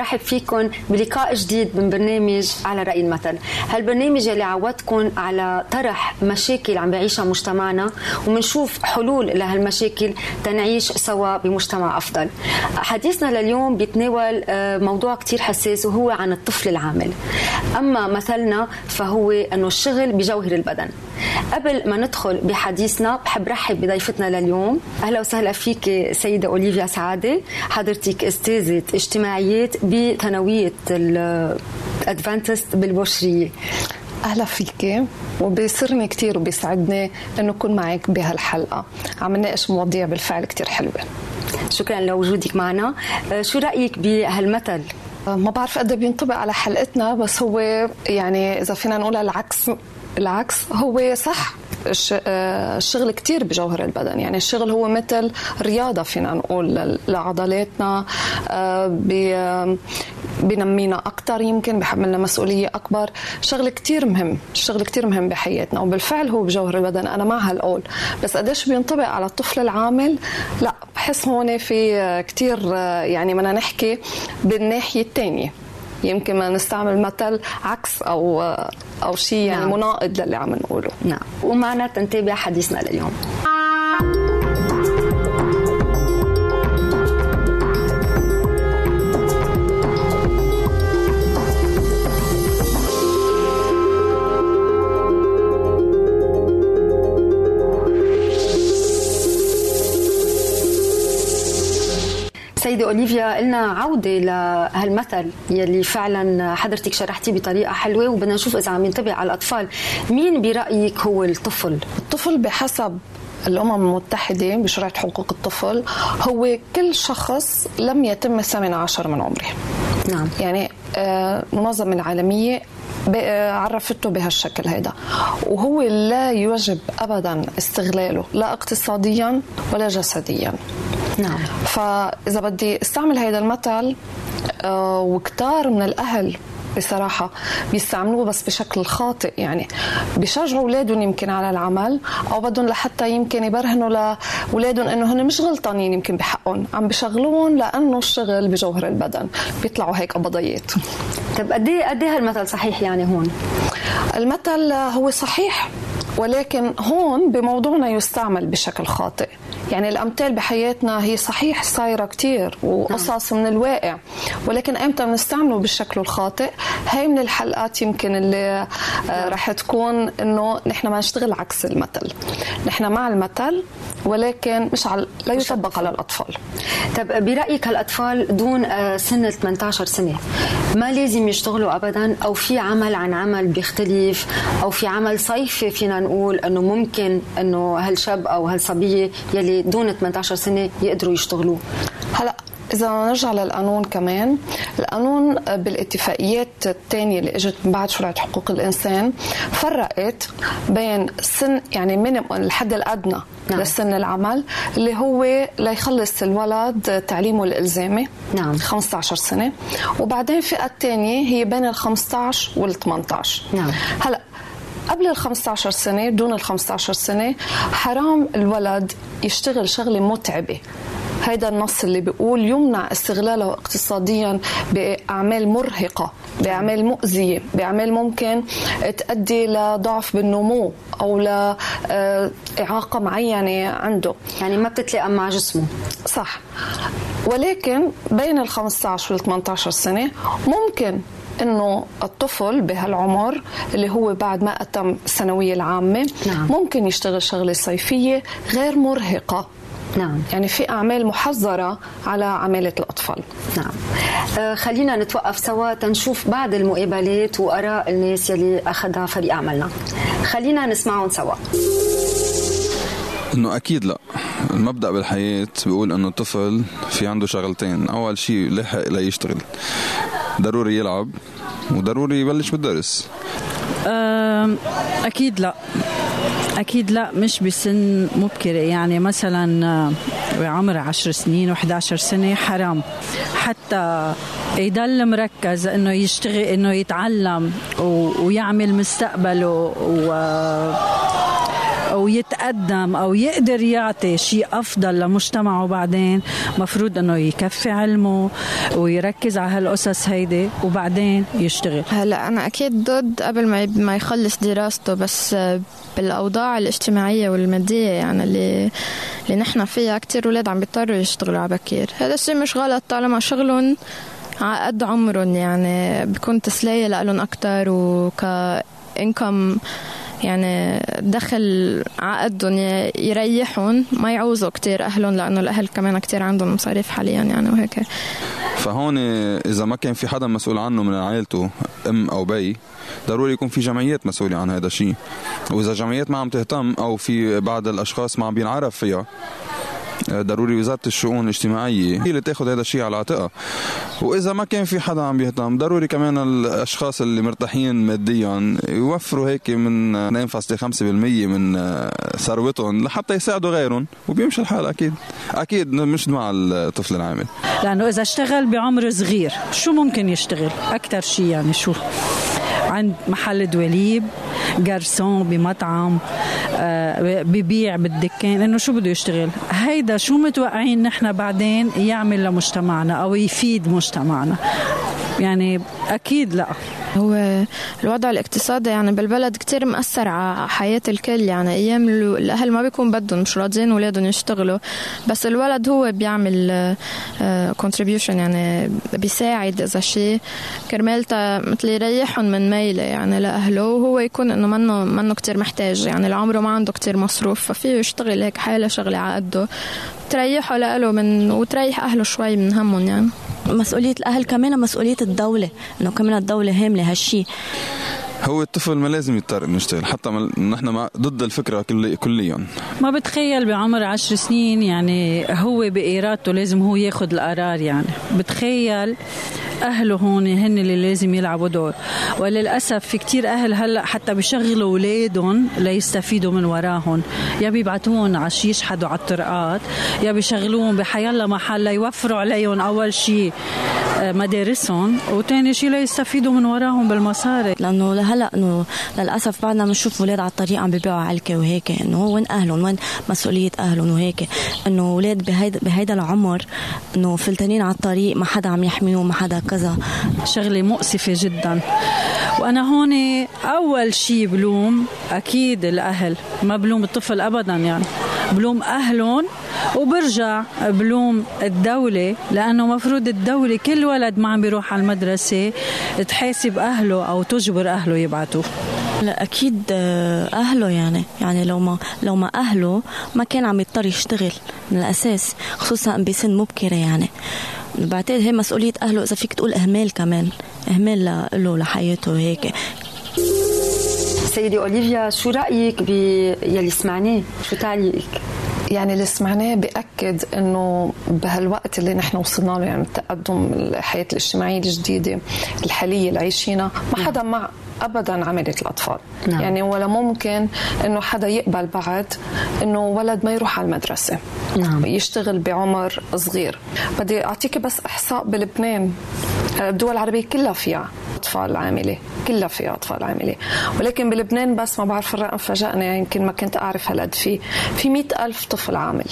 رحب فيكم بلقاء جديد من برنامج على رأي المثل. هالبرنامج اللي عودكم على طرح مشاكل عم بيعيشها مجتمعنا ومنشوف حلول لهالمشاكل تنعيش سوا بمجتمع أفضل. حديثنا لليوم بيتناول آه، موضوع كتير حساس وهو عن الطفل العامل. أما مثلنا فهو أنه الشغل بجوهر البدن. قبل ما ندخل بحديثنا بحب رحب بضيفتنا لليوم. أهلا وسهلا فيك سيدة أوليفيا سعادة حضرتك أستاذة اجتماعيات بثانوية الأدفانتست بالبشرية. أهلا فيك وبيسرني كثير وبيسعدني إنه أكون معك بهالحلقة. عم نناقش مواضيع بالفعل كثير حلوة. شكرا لوجودك معنا. أه، شو رأيك بهالمثل؟ أه، ما بعرف قد بينطبق على حلقتنا بس هو يعني إذا فينا نقول العكس العكس هو صح آه، الشغل كتير بجوهر البدن. يعني الشغل هو مثل رياضة فينا نقول لعضلاتنا آه، بنمينا أكثر يمكن بحملنا مسؤولية أكبر. شغل كتير مهم الشغل كتير مهم بحياتنا وبالفعل هو بجوهر البدن. أنا مع هالقول بس قديش بينطبق على الطفل العامل؟ لا بحس هون في كتير آه، يعني بدنا نحكي بالناحية الثانية يمكن ما نستعمل مثل عكس أو أو شيء يعني نعم. مناقض للي عم نقوله. نعم. ومعنا تنتابع حديثنا لليوم سيدة أوليفيا قلنا عودة لهالمثل يلي فعلا حضرتك شرحتيه بطريقة حلوة وبدنا نشوف إذا عم ينطبق على الأطفال. مين برأيك هو الطفل؟ الطفل بحسب الأمم المتحدة بشرعة حقوق الطفل هو كل شخص لم يتم الثامن عشر من عمره. نعم. يعني المنظمة آه، العالمية آه، عرفته بهالشكل هذا وهو لا يجب ابدا استغلاله لا اقتصاديا ولا جسديا. نعم. فإذا بدي أستعمل هذا المثل آه، وكتار من الأهل بصراحة بيستعملوه بس بشكل خاطئ يعني بيشجعوا أولادهم يمكن على العمل أو بدهم لحتى يمكن يبرهنوا لأولادهم إنه هن مش غلطانين يمكن بحقهم. عم بشغلون لأنه الشغل بجوهر البدن. بيطلعوا هيك قبضيات. طيب قد إيه قد إيه هالمثل صحيح يعني هون؟ المثل هو صحيح ولكن هون بموضوعنا يستعمل بشكل خاطئ يعني الأمثال بحياتنا هي صحيح صايرة كثير وقصص من الواقع ولكن إمتى بنستعمله بالشكل الخاطئ؟ هي من الحلقات يمكن اللي آه، رح تكون إنه نحن ما نشتغل عكس المثل. نحن مع المثل ولكن مش على لا يطبق على الأطفال. طب برأيك هالأطفال دون آه، سن 18 سنة ما لازم يشتغلوا ابدا؟ أو في عمل عن عمل بيختلف؟ أو في عمل صيفي فينا نقول إنه ممكن إنه هالشاب أو هالصبية يلي دون 18 سنة يقدروا يشتغلوا. هلا إذا نرجع للقانون كمان القانون بالاتفاقيات الثانية اللي إجت من بعد شرعة حقوق الإنسان فرقت بين سن يعني من الحد الأدنى نعم. لسن العمل اللي هو ليخلص الولد تعليمه الإلزامي نعم. 15 سنة. وبعدين الفئة الثانية هي بين ال 15 وال 18 نعم. هلا قبل ال 15 سنة دون ال 15 سنة حرام الولد يشتغل شغلة متعبة. هيدا النص اللي بيقول يمنع استغلاله اقتصاديا بأعمال مرهقة بأعمال مؤذية بأعمال ممكن تؤدي لضعف بالنمو أو لاعاقه معينة عنده. يعني ما بتتلائم مع جسمه. صح. ولكن بين ال 15 وال 18 سنة ممكن إنه الطفل بهالعمر اللي هو بعد ما أتم الثانوية العامة نعم. ممكن يشتغل شغلة صيفية غير مرهقة. نعم. يعني في أعمال محظرة على عمالة الأطفال. نعم. آه خلينا نتوقف سوا تنشوف بعض المقابلات وآراء الناس يلي أخذها فريق عملنا خلينا نسمعهم سوا. إنه أكيد لا. المبدأ بالحياة بيقول إنه الطفل في عنده شغلتين. أول شيء لحق ليشتغل. ضروري يلعب وضروري يبلش بالدرس. أكيد لا. أكيد لا مش بسن مبكرة. يعني مثلا بعمر عشر سنين و11 سنة حرام. حتى يضل مركز إنه يشتغل إنه يتعلم ويعمل مستقبله و أو يتقدم أو يقدر يعطي شيء أفضل لمجتمعه بعدين مفروض إنه يكفي علمه ويركز على هالقصص هيدي وبعدين يشتغل. هلا أنا أكيد ضد قبل ما ما يخلص دراسته بس بالأوضاع الاجتماعية والمادية يعني اللي اللي نحن فيها كثير أولاد عم بيضطروا يشتغلوا على بكير. هذا الشيء مش غلط طالما شغلهم على قد عمرهم يعني بكون تسلية لهم أكتر وك انكم يعني دخل عقدهم يريحهم ما يعوزوا كتير أهلهم لأنه الأهل كمان كتير عندهم مصاريف حاليا يعني وهيك. فهون إذا ما كان في حدا مسؤول عنه من عائلته أم أو بي ضروري يكون في جمعيات مسؤولة عن هذا الشيء. وإذا جمعيات ما عم تهتم أو في بعض الأشخاص ما عم بينعرف فيها ضروري وزارة الشؤون الاجتماعية هي اللي تاخذ هذا الشيء على عاتقها. وإذا ما كان في حدا عم بيهتم ضروري كمان الأشخاص اللي مرتاحين ماديا يوفروا هيك من 2.5% من ثروتهم لحتى يساعدوا غيرهم وبيمشي الحال أكيد. أكيد مش مع الطفل العامل. لأنه إذا اشتغل بعمر صغير شو ممكن يشتغل؟ أكثر شيء يعني شو؟ عند محل دواليب جارسون بمطعم آه، ببيع بالدكان انه شو بده يشتغل؟ هيدا شو متوقعين نحن بعدين يعمل لمجتمعنا أو يفيد مجتمعنا؟ يعني أكيد لا. هو الوضع الاقتصادي يعني بالبلد كتير مأثر على حياة الكل. يعني أيام الأهل ما بيكون بدهم مش راضيين أولادهم يشتغلوا بس الولد هو بيعمل كونتريبيوشن آه، يعني بيساعد إذا شيء كرمالته مثل يريحهم من ميلة يعني لأهله وهو يكون إنه منه منه كتير محتاج. يعني العمر ما عنده كتير مصروف ففيه يشتغل هيك حالة شغلة على قده تريحه لأله من وتريح أهله شوي من همهم يعني. مسؤولية الأهل كمان مسؤولية الدولة إنه كمان الدولة هاملة هالشي. هو الطفل ما لازم يضطر إنه يشتغل حتى نحن ما ضد الفكرة كلي كليا. ما بتخيل بعمر عشر سنين يعني هو بإرادته لازم هو ياخذ القرار يعني. بتخيل أهله هون هن اللي لازم يلعبوا دور. وللأسف في كتير أهل هلأ حتى بيشغلوا أولادهم ليستفيدوا من وراهم. يا بيبعتوهم عش يشحدوا على الطرقات يا بيشغلوهم بحيلا محل ليوفروا عليهم أول شيء آه، مدارسهم وثاني شيء ليستفيدوا من وراهم بالمصاري. لأنه هلا انه للاسف بعدنا بنشوف أولاد على الطريق عم بيبيعوا علكة وهيك انه وين اهلهم؟ وين مسؤولية اهلهم؟ وهيك. انه أولاد بهيدا بهيدا العمر انه فلتانين على الطريق ما حدا عم يحميهم ما حدا كذا. شغلة مؤسفة جدا. وأنا هون أول شيء بلوم أكيد الأهل ما بلوم الطفل ابدا يعني. بلوم أهلهم وبرجع بلوم الدولة لأنه مفروض الدولة كل ولد ما عم بيروح على المدرسة تحاسب أهله أو تجبر أهله يبعتوه لا أكيد آه، أهله يعني. يعني لو ما لو ما أهله ما كان عم يضطر يشتغل من الأساس خصوصا بسن مبكرة يعني. بعتقد هي مسؤولية أهله إذا فيك تقول إهمال كمان إهمال له لحياته وهيك سيدي أوليفيا شو رأيك باللي سمعناه؟ شو تعليقك؟ يعني اللي سمعناه بأكد إنه بهالوقت اللي نحن وصلنا له يعني التقدم الحياة الاجتماعية الجديدة الحالية اللي عايشينها ما حدا مع ابدا عمليه الأطفال. نعم. يعني ولا ممكن إنه حدا يقبل بعد إنه ولد ما يروح على المدرسة. نعم. يشتغل بعمر صغير. بدي أعطيك بس إحصاء بلبنان. الدول العربية كلها فيها أطفال عاملة. كلها فيها أطفال عاملة. ولكن بلبنان بس ما بعرف الرقم فاجأني. يمكن ما كنت أعرف هالقد فيه في مئة ألف طفل عامل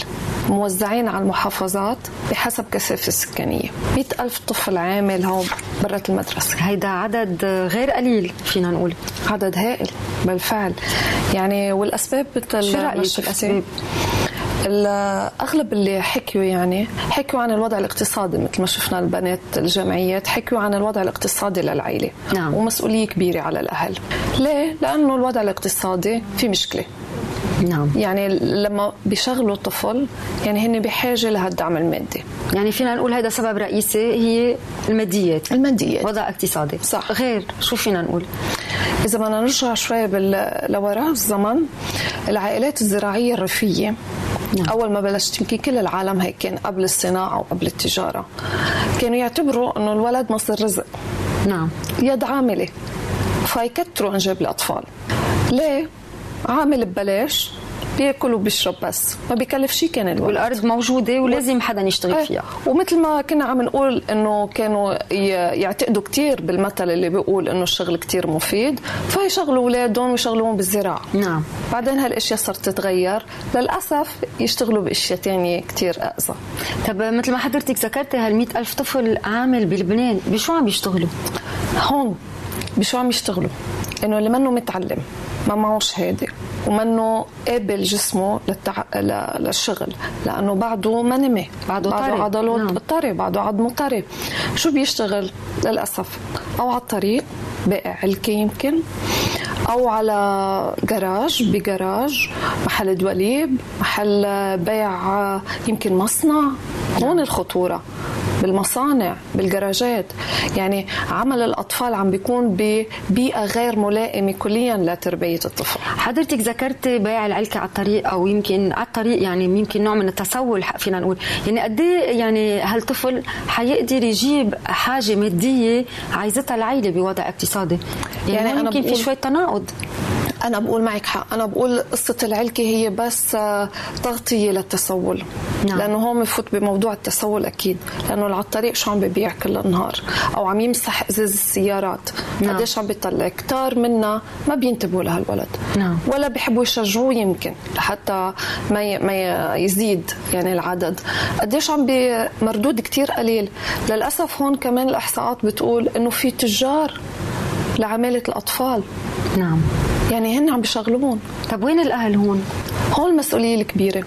موزعين على المحافظات بحسب كثافة السكانية. مئة ألف طفل عامل هون برات المدرسة. هيدا عدد غير قليل فينا نقول؟ عدد هائل بالفعل. يعني والأسباب مثل شو رأيك الأسباب؟ أغلب اللي حكيوا يعني حكيوا عن الوضع الاقتصادي مثل ما شفنا البنات الجمعيات حكيوا عن الوضع الاقتصادي للعائله نعم. ومسؤولية كبيرة على الأهل. ليه؟ لأنه الوضع الاقتصادي في مشكلة. نعم. يعني لما بيشغلوا طفل يعني هن بحاجة لهالدعم المادي. يعني فينا نقول هذا سبب رئيسي هي الماديات. الماديات. وضع اقتصادي. صح. غير شو فينا نقول؟ إذا بدنا نرجع شوي بال... لوراء الزمن العائلات الزراعية الريفية. نعم. أول ما بلشت يمكن كل العالم هيك كان قبل الصناعة وقبل التجارة. كانوا يعتبروا إنه الولد مصدر رزق. نعم. يد عاملة. فيكتروا إنجاب الأطفال. ليه؟ عامل ببلاش بياكل وبيشرب بس ما بيكلف شيء كان الولد. والأرض موجودة ولازم حدا يشتغل إيه. فيها. ومثل ما كنا عم نقول إنه كانوا يعتقدوا كثير بالمثل اللي بيقول إنه الشغل كثير مفيد فيشغلوا أولادهم ويشغلوهم بالزراعة. نعم. بعدين هالأشياء صارت تتغير للأسف يشتغلوا بأشياء ثانية كثير أقصى. طب مثل ما حضرتك ذكرتي هال ألف طفل عامل بلبنان بشو عم بيشتغلوا هون بشو عم يشتغلوا؟ إنه اللي منه متعلم. ما معه شهاده ومنه قابل جسمه للتع... للشغل. لأنه بعده ما نمي. بعده, بعده طري عضله نعم. طري بعده عظمه طري شو بيشتغل؟ للأسف. أو على الطريق. بائع علكه يمكن. أو على جراج بجراج محل دواليب محل بيع يمكن مصنع. هون الخطورة. بالمصانع بالجراجات. يعني عمل الأطفال عم بيكون ببيئة غير ملائمة كليا لتربية الطفل. حضرتك ذكرتي بيع العلكة على الطريق أو يمكن على الطريق يعني يمكن نوع من التسول فينا نقول. يعني قد إيه يعني هالطفل حيقدر يجيب حاجة مادية عايزتها العائلة بوضع اقتصادي؟ يعني, يعني أنا يمكن في شوية تناقض. أنا بقول معك حق. أنا بقول قصة العلكة هي بس تغطية للتسول. نعم. لأنه هون بفوت بموضوع التسول أكيد. لأنه على الطريق شو عم ببيع كل النهار؟ أو عم يمسح إزاز السيارات. نعم. قديش عم بيطلع؟ كتار منا ما بينتبهوا لهالولد. نعم. ولا بيحبوا يشجعوه يمكن لحتى ما ما يزيد يعني العدد. قديش عم بمردود كتير قليل. للأسف هون كمان الإحصاءات بتقول إنه في تجار لعمالة الأطفال. نعم. يعني هن عم بيشغلوهم طب وين الأهل هون؟ هون المسؤوليه الكبيرة.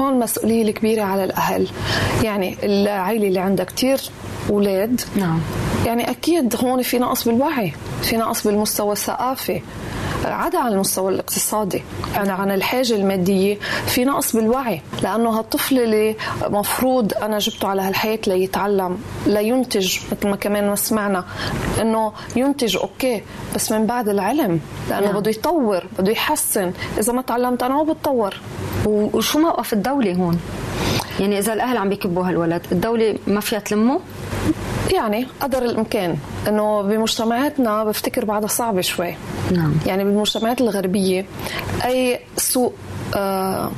هون المسؤوليه الكبيرة على الأهل. يعني العائله اللي عندها كثير أولاد. نعم. يعني أكيد هون في نقص بالوعي في نقص بالمستوى الثقافي عدا عن المستوى الاقتصادي يعني عن الحاجة المادية في نقص بالوعي لأنه هالطفل اللي مفروض أنا جبته على هالحياة ليتعلم لينتج مثل ما كمان ما سمعنا إنه ينتج أوكي بس من بعد العلم لأنه نعم. بده يطور بده يحسن إذا ما تعلمت أنا ما بتطور وشو موقف الدولة هون؟ يعني إذا الأهل عم بيكبوا هالولد الدولة ما فيها تلمه؟ يعني قدر الإمكان إنه بمجتمعاتنا بفتكر بعدها صعبه شوي. نعم. يعني بالمجتمعات الغربية أي سوء آه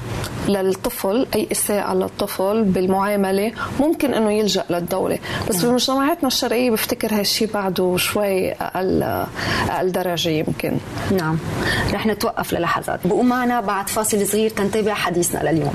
للطفل أي إساءة للطفل بالمعاملة ممكن إنه يلجأ للدولة. بس نعم. بمجتمعاتنا الشرقية بفتكر هالشيء بعده شوي أقل أقل درجة يمكن. نعم. رح نتوقف للحظات. بقوم معنا بعد فاصل صغير تنتبع حديثنا لليوم.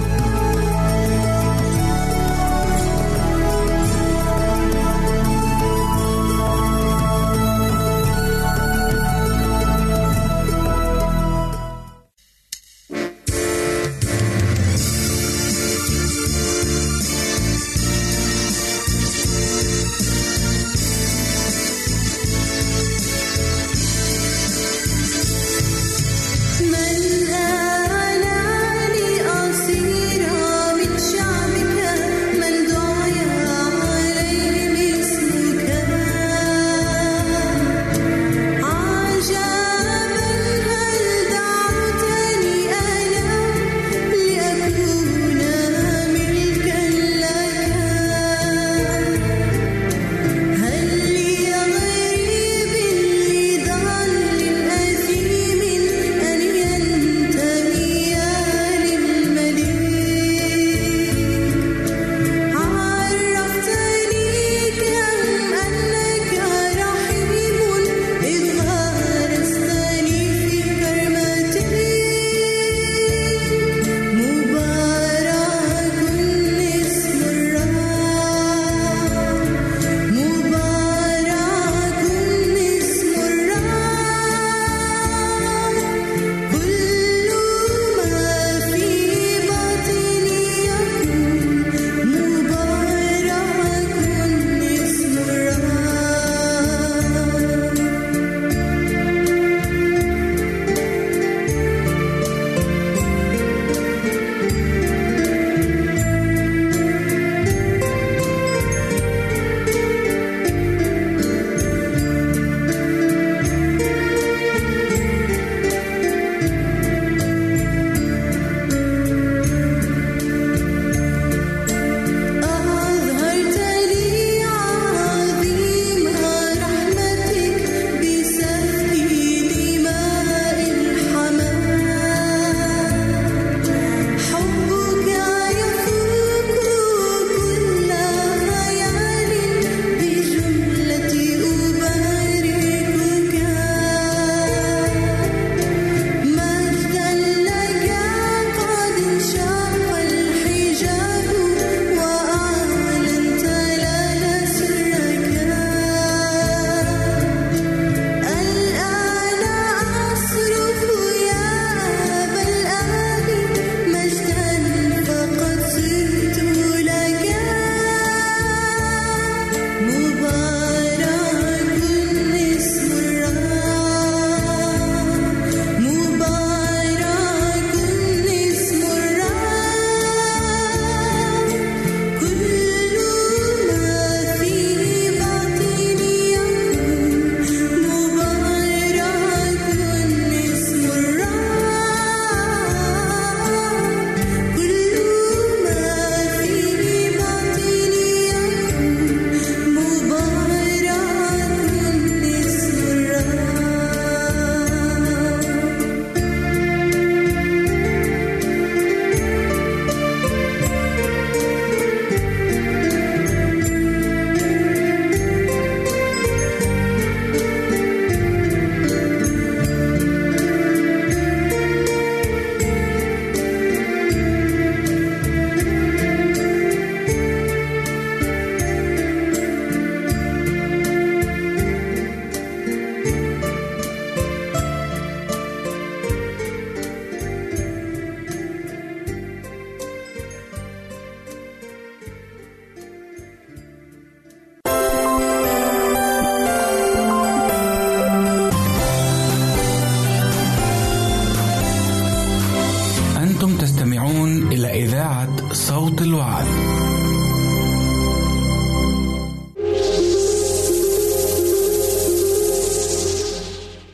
صوت الوعد.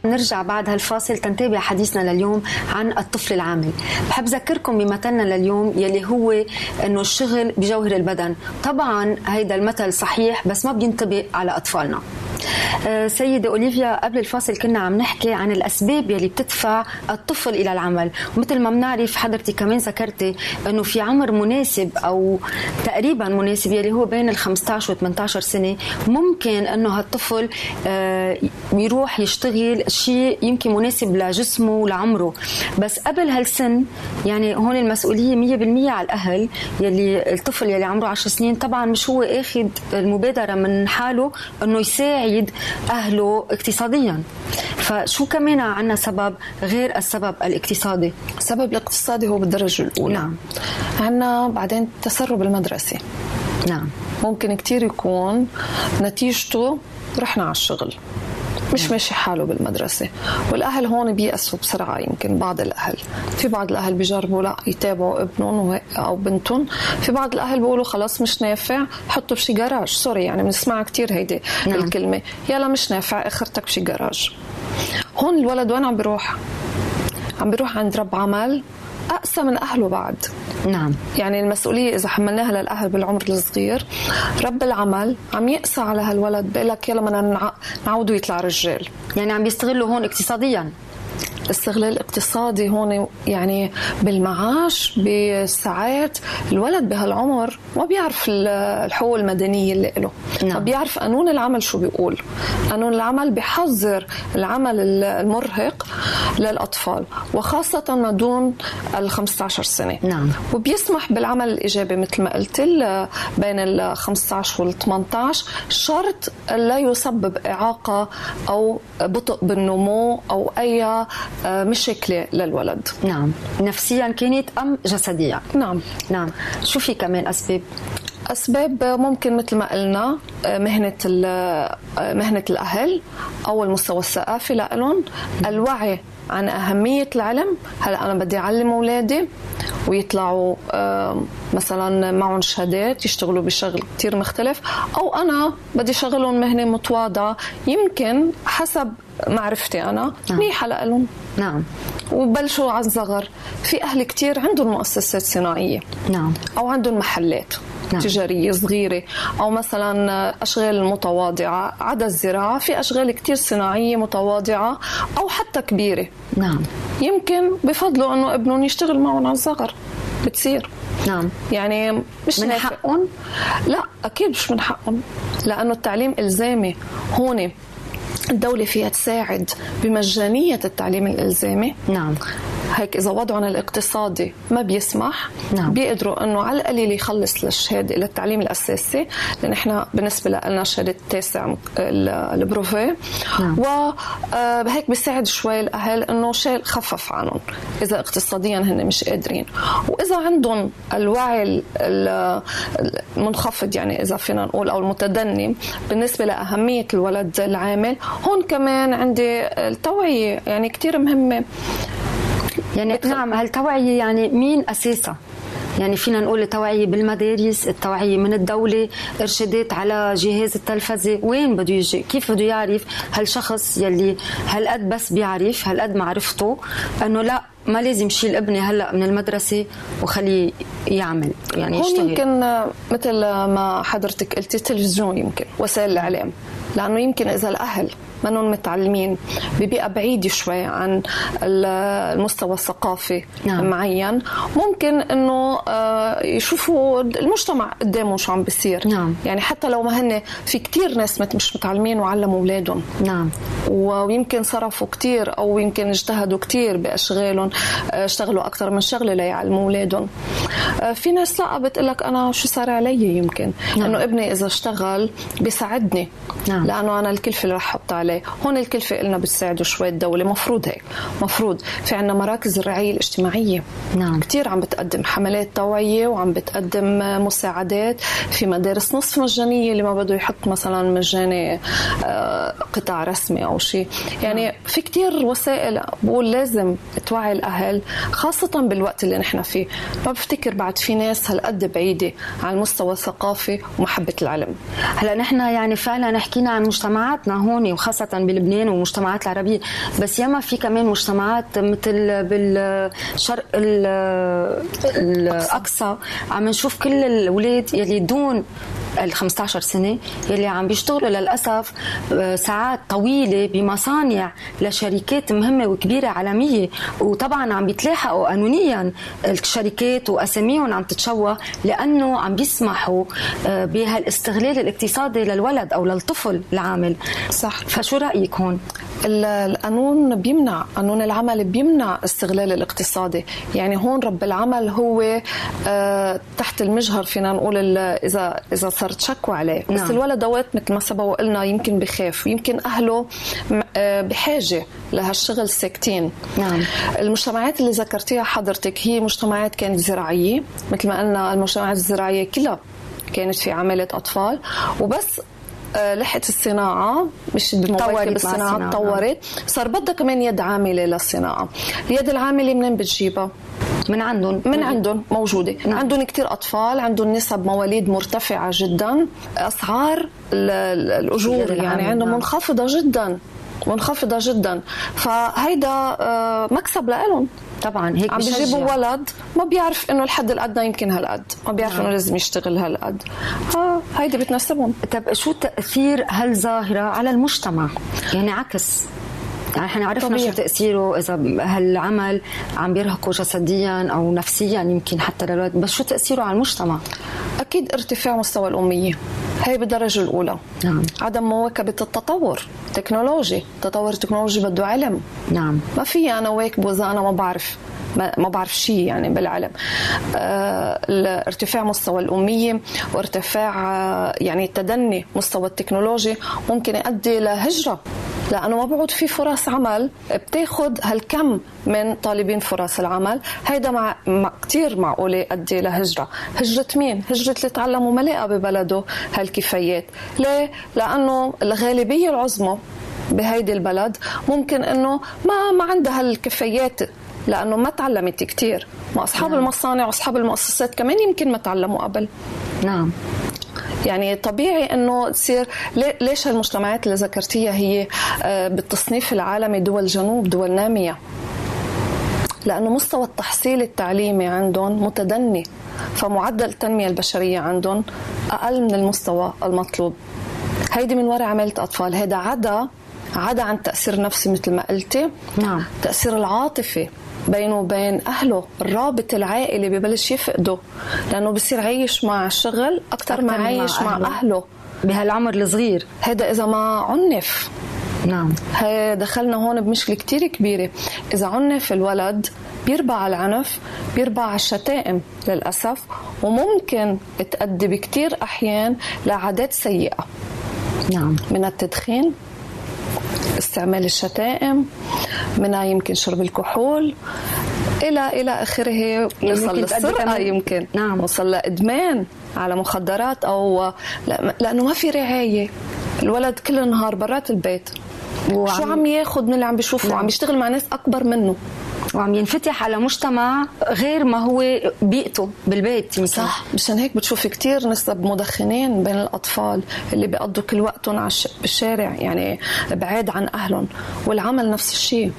نرجع بعد هالفاصل تنتابع حديثنا لليوم عن الطفل العامل. بحب ذكركم بمثلنا لليوم يلي هو إنه الشغل بجوهر البدن. طبعا هيدا المثل صحيح بس ما بينطبق على أطفالنا. سيدة أوليفيا قبل الفاصل كنا عم نحكي عن الأسباب يلي بتدفع الطفل إلى العمل. ومثل ما بنعرف حضرتك كمان ذكرتي أنه في عمر مناسب أو تقريبا مناسب يلي هو بين ال 15 و 18 سنة ممكن أنه هالطفل آه، يروح يشتغل شيء يمكن مناسب لجسمه ولعمره. بس قبل هالسن يعني هون المسؤولية 100% على الأهل يلي الطفل يلي عمره 10 سنين طبعا مش هو آخذ المبادرة من حاله أنه يساعد أهله اقتصاديا. فشو كمان عنا سبب غير السبب الاقتصادي؟ السبب الاقتصادي هو بالدرجة الأولى. نعم. عنا بعدين تسرب المدرسة. نعم. ممكن كتير يكون نتيجته رحنا على الشغل. مش ماشي حاله بالمدرسة. والأهل هون بيأسوا بسرعة يمكن بعض الأهل. في بعض الأهل بيجربوا لا يتابعوا ابنهم أو بنتهم. في بعض الأهل بيقولوا خلاص مش نافع حطوا بشي جراج. سوري يعني بنسمعها كتير هيدي نعم. الكلمة. يلا مش نافع أخرتك بشي جراج. هون الولد وين عم بيروح؟ عم بيروح عند رب عمل. أقسى من أهله بعد. نعم. يعني المسؤولية إذا حملناها للأهل بالعمر الصغير رب العمل عم يقسى على هالولد بيقول لك يلا بدنا نعوده يطلع رجال. يعني عم بيستغلوا هون اقتصاديا. الاستغلال الاقتصادي هون يعني بالمعاش بالساعات الولد بهالعمر ما بيعرف الحقوق المدنية اللي له نعم. ما بيعرف قانون العمل شو بيقول قانون العمل بحذر العمل المرهق للأطفال وخاصة ما دون ال 15 سنة نعم. وبيسمح بالعمل الإيجابي مثل ما قلت بين ال 15 وال 18 شرط لا يسبب إعاقة أو بطء بالنمو أو أي مشكله للولد. نعم. نفسيا كانت أم جسديا نعم. نعم. شو في كمان أسباب؟ أسباب ممكن مثل ما قلنا آه، مهنة آه، مهنة الأهل أو المستوى الثقافي لهم الوعي عن أهمية العلم. هلا أنا بدي أعلم أولادي؟ ويطلعوا مثلا معهم شهادات يشتغلوا بشغل كتير مختلف. أو أنا بدي شغلهم مهنة متواضعة. يمكن حسب معرفتي أنا. نعم. منيحة لهم نعم. وبلشوا عن صغر في أهل كتير عندهم مؤسسات صناعية. نعم. أو عندهم محلات نعم. تجارية صغيرة. أو مثلا أشغال متواضعة. عدا الزراعة. في أشغال كتير صناعية متواضعة. أو حتى كبيرة. نعم. يمكن بفضلوا أنه ابنهم يشتغل معهم عن صغر بتصير. نعم. يعني مش من حقهم؟ لا أكيد مش من حقهم. لأنه التعليم إلزامي. هون الدولة فيها تساعد بمجانية التعليم الإلزامي نعم هيك إذا وضعهم الاقتصادي ما بيسمح نعم. بيقدروا أنه على القليل يخلص للشهادة للتعليم الأساسي لأن إحنا بالنسبة لنا شهادة التاسع البروفي نعم. وهيك آه، بيساعد شوي الأهل أنه شيء خفف عنهم إذا اقتصاديا هن مش قادرين وإذا عندهم الوعي المنخفض يعني إذا فينا نقول أو المتدني بالنسبة لأهمية الولد العامل هون كمان عندي التوعية يعني كتير مهمة. يعني نعم هالتوعية يعني مين أساسها؟ يعني فينا نقول التوعية بالمدارس التوعية من الدولة إرشادات على جهاز التلفزة. وين بده يجي؟ كيف بده يعرف هالشخص يلي هالقد بس بيعرف هالقد معرفته أنه لا ما لازم شيل ابني هلأ من المدرسة وخليه يعمل يعني يشتغل. يمكن مثل ما حضرتك قلتي التلفزيون يمكن وسائل الإعلام. لأنه يمكن إذا الأهل منهم متعلمين. ببيئة بعيدة شوي عن المستوى الثقافي نعم. معين. ممكن إنه آه، يشوفوا المجتمع قدامه شو عم بيصير. نعم. يعني حتى لو ما هن في كتير ناس مش متعلمين وعلموا أولادهم. نعم. ويمكن صرفوا كتير أو يمكن اجتهدوا كتير بأشغالهم آه، اشتغلوا أكثر من شغلة ليعلموا أولادهم. آه، في ناس لا بتقول لك أنا شو صار علي يمكن. نعم. إنه ابني إذا اشتغل بيساعدني. نعم. لأنه أنا الكلفة اللي رح أحط عليه. هون الكلفة إلنا بتساعده شوي الدولة. مفروض هيك. مفروض في عنا مراكز الرعاية الاجتماعية. نعم. كتير عم بتقدم حملات توعية وعم بتقدم مساعدات في مدارس نصف مجانية اللي ما بده يحط مثلا مجاني آه، قطاع رسمي أو شيء يعني نعم. في كتير وسائل بقول لازم توعي الأهل خاصة بالوقت اللي نحن فيه. ما بفتكر بعد في ناس هالقد بعيدة عن المستوى الثقافي ومحبة العلم. هلا نحن يعني فعلا حكينا عن مجتمعاتنا هون وخاصة بلبنان والمجتمعات العربية. بس ياما في كمان مجتمعات مثل بالشرق الأقصى. عم نشوف كل الأولاد يلي دون ال 15 سنة يلي عم بيشتغلوا للأسف آه، ساعات طويلة بمصانع لشركات مهمة وكبيرة عالمية. وطبعا عم بيتلاحقوا قانونيا الشركات وأساميهم عم تتشوه لأنه عم بيسمحوا آه، بهالاستغلال الاقتصادي للولد أو للطفل العامل. صح. فشو رأيك هون؟ القانون بيمنع قانون العمل بيمنع استغلال الاقتصادي يعني هون رب العمل هو آه، تحت المجهر فينا نقول اذا إذا صارت شكوى عليه. نعم. بس الولد اوقات مثل ما سبق وقلنا يمكن بخاف. ويمكن أهله آه، بحاجة لهالشغل ساكتين. نعم. المجتمعات اللي ذكرتيها حضرتك هي مجتمعات كانت زراعية. مثل ما قلنا المجتمعات الزراعية كلها كانت في عمالة أطفال. وبس لحقت الصناعة مش بمواكب الصناعة تطورت صار بدها كمان يد عاملة للصناعة. اليد العاملة منين بتجيبها؟ من عندهم. من عندهم موجودة. نعم. عندهم كثير أطفال عندهم نسب مواليد مرتفعة جدا. أسعار الأجور يعني عندهم نعم. منخفضة جدا. منخفضة جدا. فهيدا آه، مكسب لهم طبعا هيك عم بيجيبوا ولد ما بيعرف إنه الحد الادنى يمكن هالقد. ما بيعرف نعم. إنه لازم يشتغل هالقد. هيدي بتناسبهم. طب شو تاثير هالظاهره على المجتمع؟ يعني عكس. يعني إحنا عرفنا طبيعي. شو تأثيره إذا هالعمل عم بيرهقه جسديا أو نفسيا يمكن حتى للولد بس شو تأثيره على المجتمع؟ أكيد ارتفاع مستوى الأمية هي بالدرجة الأولى. نعم. عدم مواكبة التطور تكنولوجي تطور التكنولوجي بده علم. نعم. ما في أنا واكبه إذا أنا ما بعرف ما بعرف شيء يعني بالعلم. آه ارتفاع مستوى الأمية وارتفاع آه يعني تدني مستوى التكنولوجي ممكن يؤدي لهجرة لأنه ما بعود في فرص عمل. بتاخذ هالكم من طالبين فرص العمل. هيدا مع, مع كثير معقولة يؤدي لهجرة. هجرة مين؟ هجرة اللي تعلموا ما لقى ببلده هالكفايات. ليه؟ لأنه الغالبية العظمى بهيدي البلد ممكن إنه ما ما عندها هالكفايات لأنه ما تعلمت كثير ما أصحاب نعم. المصانع واصحاب المؤسسات كمان يمكن ما تعلموا قبل. نعم. يعني طبيعي إنه تصير. ليش المجتمعات اللي ذكرتيها هي آه، بالتصنيف العالمي دول جنوب دول نامية؟ لأنه مستوى التحصيل التعليمي عندهم متدني فمعدل التنمية البشرية عندهم أقل من المستوى المطلوب. هيدي من وراء عماله أطفال. هذا عدا عدا عن تأثير نفسي مثل ما قلتي. نعم. تأثير العاطفي. بينه وبين أهله الرابط العائلي ببلش يفقده لأنه بصير عايش مع الشغل أكثر ما عايش مع, مع أهله. بهالعمر الصغير. هذا إذا ما عنف. نعم. دخلنا هون بمشكلة كتير كبيرة. إذا عنف الولد بيربى على العنف بيربى على الشتائم للأسف وممكن تؤدي بكتير أحيان لعادات سيئة. نعم. من التدخين استعمال الشتائم منها يمكن شرب الكحول إلى إلى آخره. وصل للسرقة يمكن. نعم. وصل لإدمان على مخدرات أو لأنه ما في رعاية. الولد كل النهار برات البيت. وعم شو عم ياخذ؟ من اللي عم بيشوفه؟ نعم. عم يشتغل مع ناس أكبر منه. وعم ينفتح على مجتمع غير ما هو بيئته بالبيت يمكن صح. مشان هيك بتشوفي كثير نسب مدخنين بين الأطفال اللي بيقضوا كل وقتهم على بالشارع يعني بعيد عن أهلهم. والعمل نفس الشيء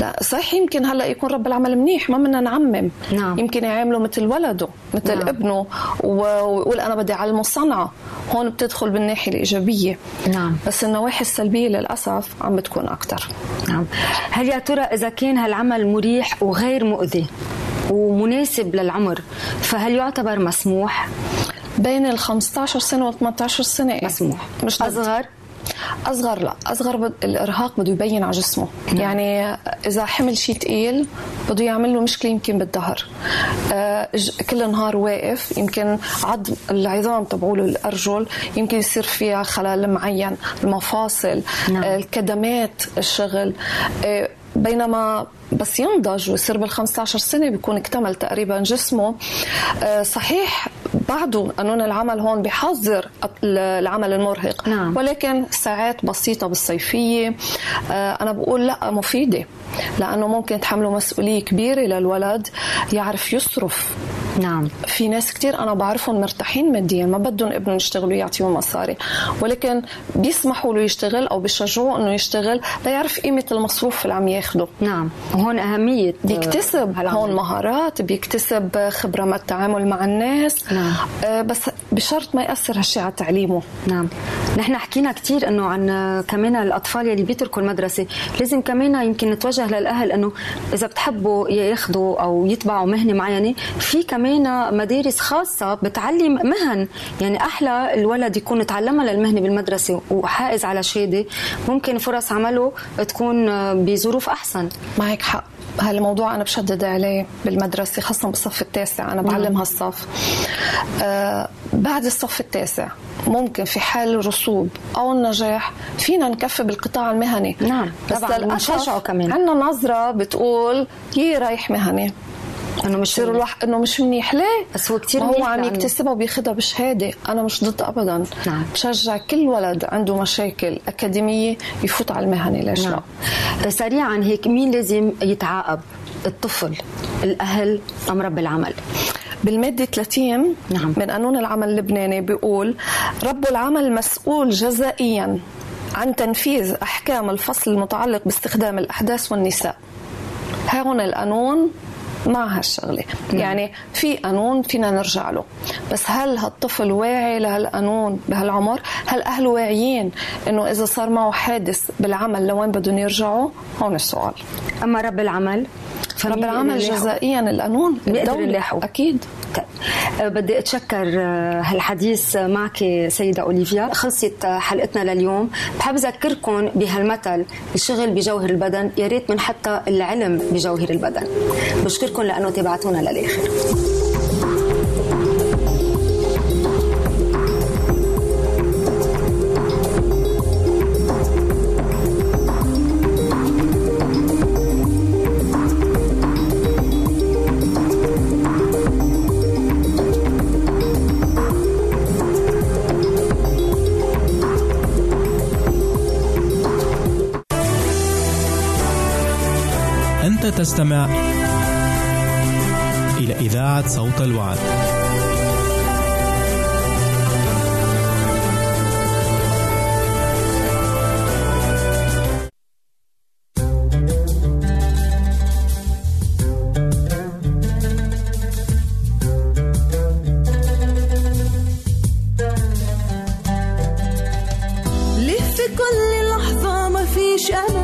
لا صحيح يمكن هلأ يكون رب العمل منيح ما بدنا نعمم. نعم. يمكن يعامله مثل ولده مثل نعم. ابنه ويقول أنا بدي أعلمه الصنعه هون بتدخل بالناحية الإيجابية. نعم. بس النواحي السلبية للأسف عم بتكون أكثر نعم. هل يا ترى إذا كان هالعمل مريح وغير مؤذي ومناسب للعمر فهل يعتبر مسموح؟ بين ال 15 سنة و 18 سنة. مسموح. مش أصغر؟ أصغر لا. أصغر بد... الإرهاق بده يبين على جسمه. نعم. يعني إذا حمل شيء ثقيل بده يعمل له مشكلة يمكن بالظهر. آه كل نهار واقف يمكن عظم العظام تبعوله الأرجل يمكن يصير فيها خلل معين المفاصل نعم. آه الكدمات الشغل. آه بينما بس ينضج ويصير بال 15 سنة بيكون اكتمل تقريبا جسمه. آه، صحيح بعده قانون العمل هون بحظر العمل المرهق نعم. ولكن ساعات بسيطة بالصيفية. آه، أنا بقول لا مفيدة لأنه ممكن تحملوا مسؤولية كبيرة للولد يعرف يصرف. نعم. في ناس كثير أنا بعرفهم مرتاحين ماديا ما بدهم ابنهم يشتغلوا يعطيهم مصاري ولكن بيسمحوا له يشتغل أو بيشجعوه إنه يشتغل ليعرف قيمة المصروف اللي عم ياخده. نعم. وهون أهمية بيكتسب. هون مهارات بيكتسب خبرة من التعامل مع الناس. نعم. آه بس بشرط ما يأثر هالشيء على تعليمه. نعم. نحن حكينا كثير إنه عن كمان الأطفال يلي بيتركوا المدرسة لازم كمان يمكن نتوجه للأهل إنه إذا بتحبوا ياخذوا أو يتبعوا مهنة معينة في كمان مدارس خاصة بتعلم مهن. يعني أحلى الولد يكون تعلمها للمهنة بالمدرسة وحائز على شهادة. ممكن فرص عمله تكون بظروف أحسن. معك حق. هالموضوع أنا بشدد عليه بالمدرسة خاصة بالصف التاسع. أنا بعلم هالصف آه بعد الصف التاسع ممكن في حال الرسوب أو النجاح فينا نكفي بالقطاع المهني. نعم بس طبعا كمان. عندنا نظرة بتقول يي رايح مهني. انه مش يصير الواحد إنه مش منيح ليه؟ بس هو كثير هو عم يكتسبها وبياخذها بشهادة، أنا مش ضد ابدا نعم. بشجع كل ولد عنده مشاكل أكاديمية يفوت على المهني ليش نعم. لا؟ سريعا هيك مين لازم يتعاقب؟ الطفل، الأهل أم رب العمل؟ بالمادة 30 نعم. من قانون العمل اللبناني بيقول رب العمل مسؤول جزائيا عن تنفيذ أحكام الفصل المتعلق باستخدام الأحداث والنساء هون القانون مع هالشغله نعم. يعني في قانون فينا نرجع له. بس هل هالطفل واعي لهالقانون بهالعمر؟ هل أهله واعيين إنه إذا صار معه حادث بالعمل لوين بدهم يرجعوا؟ هون السؤال. أما رب العمل؟ فرب العمل جزائيا القانون الدولة أكيد. طيب. أه، بدي أتشكر أه، هالحديث معك سيدة أوليفيا. خلصت حلقتنا لليوم. بحب أذكركم بهالمثل الشغل بجوهر البدن يا ريت من حتى العلم بجوهر البدن. بشكركم لأنه تبعتونا للآخر. تستمع إذاعة صوت الوعد. لف كل لحظة مفيش أمل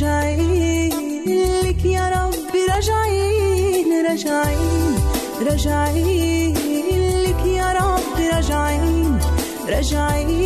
راجعين لك يا رب راجعين راجعين راجعين يا رب راجعين راجعين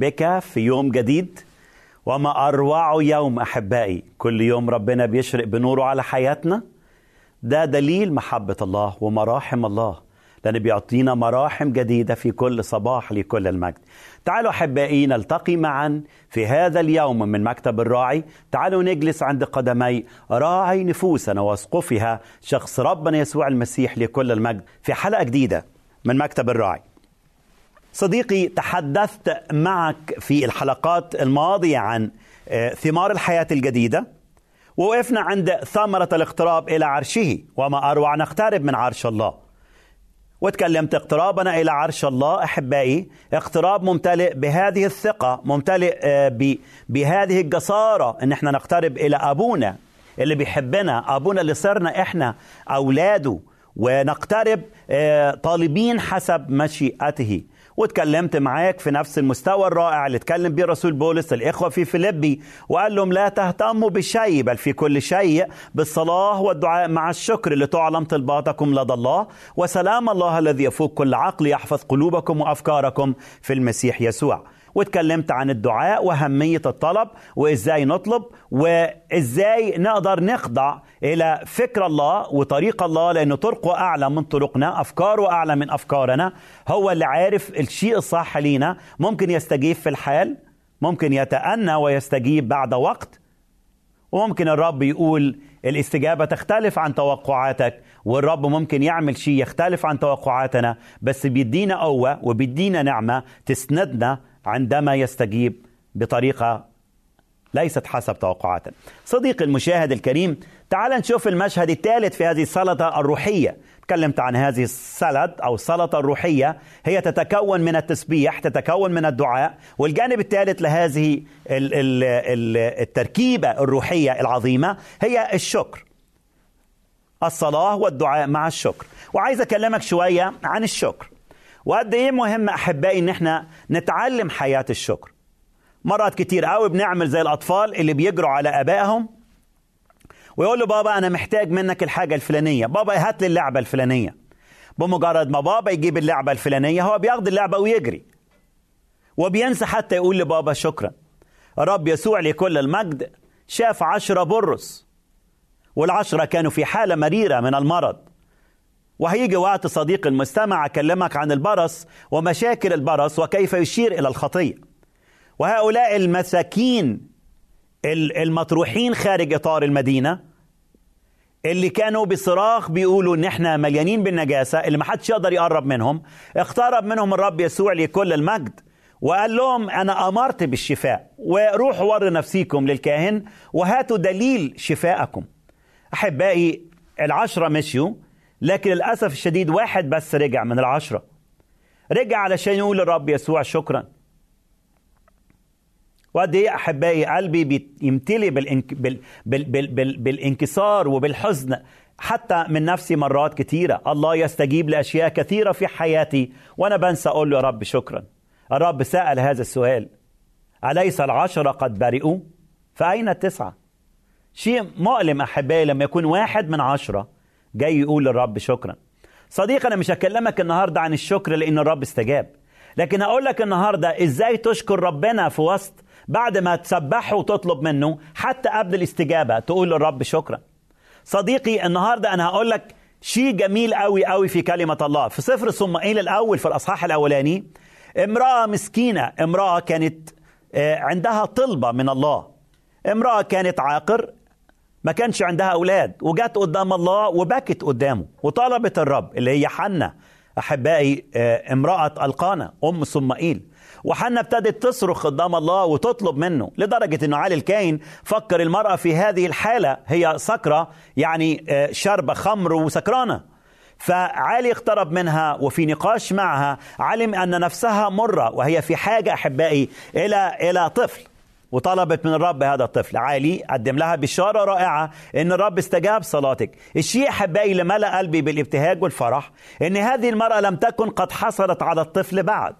بك في يوم جديد. وما أروع يوم أحبائي. كل يوم ربنا بيشرق بنوره على حياتنا. ده دليل محبة الله ومراحم الله. لأن بيعطينا مراحم جديدة في كل صباح لكل المجد. تعالوا أحبائي نلتقي معا في هذا اليوم من مكتب الراعي. تعالوا نجلس عند قدمي راعي نفوسنا واسقفها شخص ربنا يسوع المسيح لكل المجد في حلقة جديدة من مكتب الراعي. صديقي تحدثت معك في الحلقات الماضية عن آه، ثمار الحياة الجديدة ووقفنا عند ثمرة الاقتراب إلى عرشه وما أروع نقترب من عرش الله. وتكلمت اقترابنا إلى عرش الله أحبائي اقتراب ممتلئ بهذه الثقة ممتلئ آه، بهذه الجسارة أن إحنا نقترب إلى أبونا اللي بيحبنا أبونا اللي صرنا إحنا أولاده ونقترب آه، طالبين حسب مشيئته. واتكلمت معاك في نفس المستوى الرائع اللي اتكلم بيه رسول بولس الإخوة في فيليبي وقال لهم لا تهتموا بشيء بل في كل شيء بالصلاة والدعاء مع الشكر لتعلم طلباتكم لدى الله وسلام الله الذي يفوق كل عقل يحفظ قلوبكم وأفكاركم في المسيح يسوع. واتكلمت عن الدعاء وأهمية الطلب وإزاي نطلب وإزاي نقدر نخضع إلى فكر الله وطريق الله لأنه طرقه أعلى من طرقنا أفكاره أعلى من أفكارنا. هو اللي عارف الشيء الصح لينا. ممكن يستجيب في الحال ممكن يتأنى ويستجيب بعد وقت. وممكن الرب يقول الاستجابة تختلف عن توقعاتك والرب ممكن يعمل شيء يختلف عن توقعاتنا. بس بيدينا قوة وبيدينا نعمة تسندنا عندما يستجيب بطريقة ليست حسب توقعاتنا صديقي المشاهد الكريم تعال نشوف المشهد الثالث في هذه السلطة الروحية. تكلمت عن هذه السلد أو السلطة الروحية. هي تتكون من التسبيح تتكون من الدعاء والجانب الثالث لهذه ال- ال- ال- التركيبة الروحية العظيمة هي الشكر. الصلاة والدعاء مع الشكر. وعايز أكلمك شوية عن الشكر. وقد إيه مهم أحبائي إن إحنا نتعلم حياة الشكر؟ مرات كتير قوي بنعمل زي الأطفال اللي بيجروا على آبائهم ويقول له بابا أنا محتاج منك الحاجة الفلانية بابا هات لي اللعبة الفلانية. بمجرد ما بابا يجيب اللعبة الفلانية هو بياخد اللعبة ويجري. وبينسى حتى يقول لبابا شكرا. الرب يسوع لكل المجد شاف عشرة برص. والعشرة كانوا في حالة مريرة من المرض. وهيجي وقت صديق المستمع أكلمك عن البرص ومشاكل البرص وكيف يشير إلى الخطية وهؤلاء المساكين ال- المطروحين خارج إطار المدينة اللي كانوا بصراخ بيقولوا إن إحنا مليانين بالنجاسة اللي ما حدش يقدر يقرب منهم. اقترب منهم الرب يسوع لكل المجد وقال لهم أنا أمرت بالشفاء وروحوا وروا نفسيكم للكاهن وهاتوا دليل شفائكم أحبائي العشرة مشيوا لكن للأسف الشديد واحد بس رجع من العشرة. رجع علشان يقول للرب يسوع شكرا. وقد إيه أحبائي قلبي بيمتلي بالإنك بال بال بال بال بالانكسار وبالحزن حتى من نفسي مرات كثيره الله يستجيب لأشياء كثيرة في حياتي وأنا بنسى أقول له يا رب شكرا. الرب سأل هذا السؤال. أليس العشرة قد برئوا؟ فأين التسعة؟ شيء مؤلم أحبائي لما يكون واحد من عشرة جاي يقول للرب شكرا. صديقي أنا مش هكلمك النهارده عن الشكر لأن الرب استجاب. لكن هقول لك النهارده إزاي تشكر ربنا في وسط بعد ما تسبحه وتطلب منه حتى قبل الاستجابة تقول للرب شكرا. صديقي النهارده أنا هقول لك شيء جميل قوي قوي في كلمة الله. في سفر صمائيل الأول في الأصحاح الأولاني امرأة مسكينة امرأة كانت عندها طلبة من الله. امرأة كانت عاقر ما كانش عندها أولاد وجت قدام الله وبكت قدامه وطلبت الرب اللي هي حنة أحبائي امرأة ألقانا أم صمائيل. وحنا ابتدت تصرخ قدام الله وتطلب منه لدرجة أنه علي الكاين فكر المرأة في هذه الحالة هي سكرة يعني شرب خمر وسكرانة. فعلي اقترب منها وفي نقاش معها علم أن نفسها مرة وهي في حاجة أحبائي إلى إلى طفل. وطلبت من الرب هذا الطفل. عالي قدم لها بشارة رائعة إن الرب استجاب صلاتك. الشيء أحبائي اللي ملأ قلبي بالابتهاج والفرح إن هذه المرأة لم تكن قد حصلت على الطفل بعد.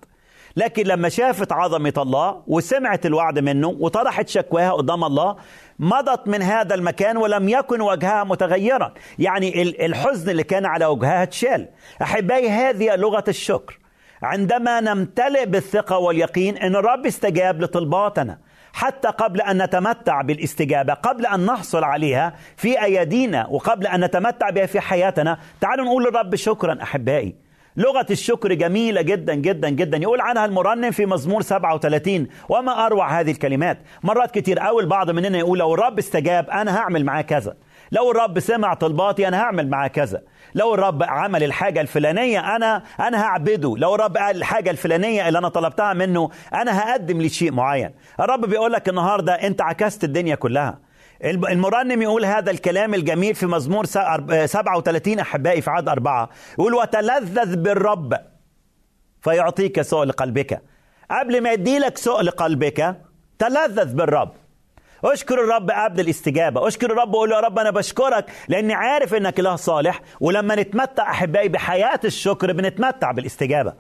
لكن لما شافت عظمة الله وسمعت الوعد منه وطرحت شكواها قدام الله مضت من هذا المكان ولم يكن وجهها متغيرا. يعني الحزن اللي كان على وجهها اتشال. أحبائي هذه لغة الشكر. عندما نمتلئ بالثقة واليقين أن الرب استجاب لطلباتنا. حتى قبل أن نتمتع بالاستجابة قبل أن نحصل عليها في أيدينا وقبل أن نتمتع بها في حياتنا. تعالوا نقول للرب شكرا أحبائي. لغة الشكر جميلة جدا جدا جدا. يقول عنها المرنم في مزمور 37 وما أروع هذه الكلمات؟ مرات كتير أول بعض مننا يقول لو الرب استجاب أنا هعمل معاه كذا. لو الرب سمع طلباتي أنا هعمل معاه كذا. لو الرب عمل الحاجة الفلانية أنا أنا هعبده. لو الرب قال الحاجة الفلانية اللي أنا طلبتها منه أنا هقدم لشيء معين. الرب بيقول لك النهاردة أنت عكست الدنيا كلها. المرنم يقول هذا الكلام الجميل في مزمور 37 أحبائي في عدد أربعة. يقول وتلذذ بالرب فيعطيك سؤل قلبك قبل ما يديلك سؤل قلبك تلذذ بالرب. أشكر الرب قبل الاستجابة. أشكر الرب وقول له يا رب أنا بشكرك لأني عارف أنك إله صالح ولما نتمتع أحبائي بحياة الشكر بنتمتع بالاستجابة.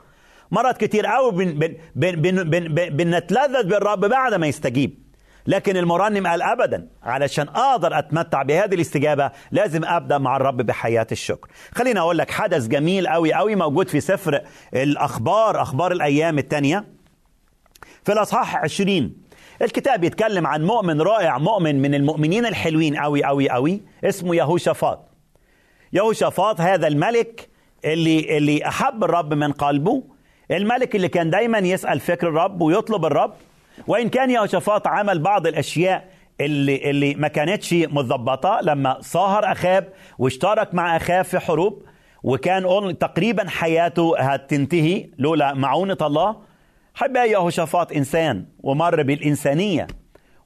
مرات كتير قوي بن بن بن بن بن بن بنتلذذ بالرب بعد ما يستجيب. لكن المرنم قال ابدا علشان أقدر أتمتع بهذه الاستجابة لازم أبدأ مع الرب بحياة الشكر. خليني أقول لك حدث جميل قوي قوي موجود في سفر الأخبار أخبار الأيام الثانية في الأصحاح 20 الكتاب يتكلم عن مؤمن رائع مؤمن من المؤمنين الحلوين قوي قوي قوي اسمه يهوشافاط. يهوشافاط هذا الملك اللي اللي أحب الرب من قلبه الملك اللي كان دايما يسأل فكر الرب ويطلب الرب. وإن كان يهوشافاط عمل بعض الأشياء اللي اللي ما كانتش متظبطة لما صاهر أخاب واشترك مع أخاب في حروب وكان تقريبا حياته هتنتهي لولا معونة الله حب يهوشافاط إنسان ومر بالإنسانية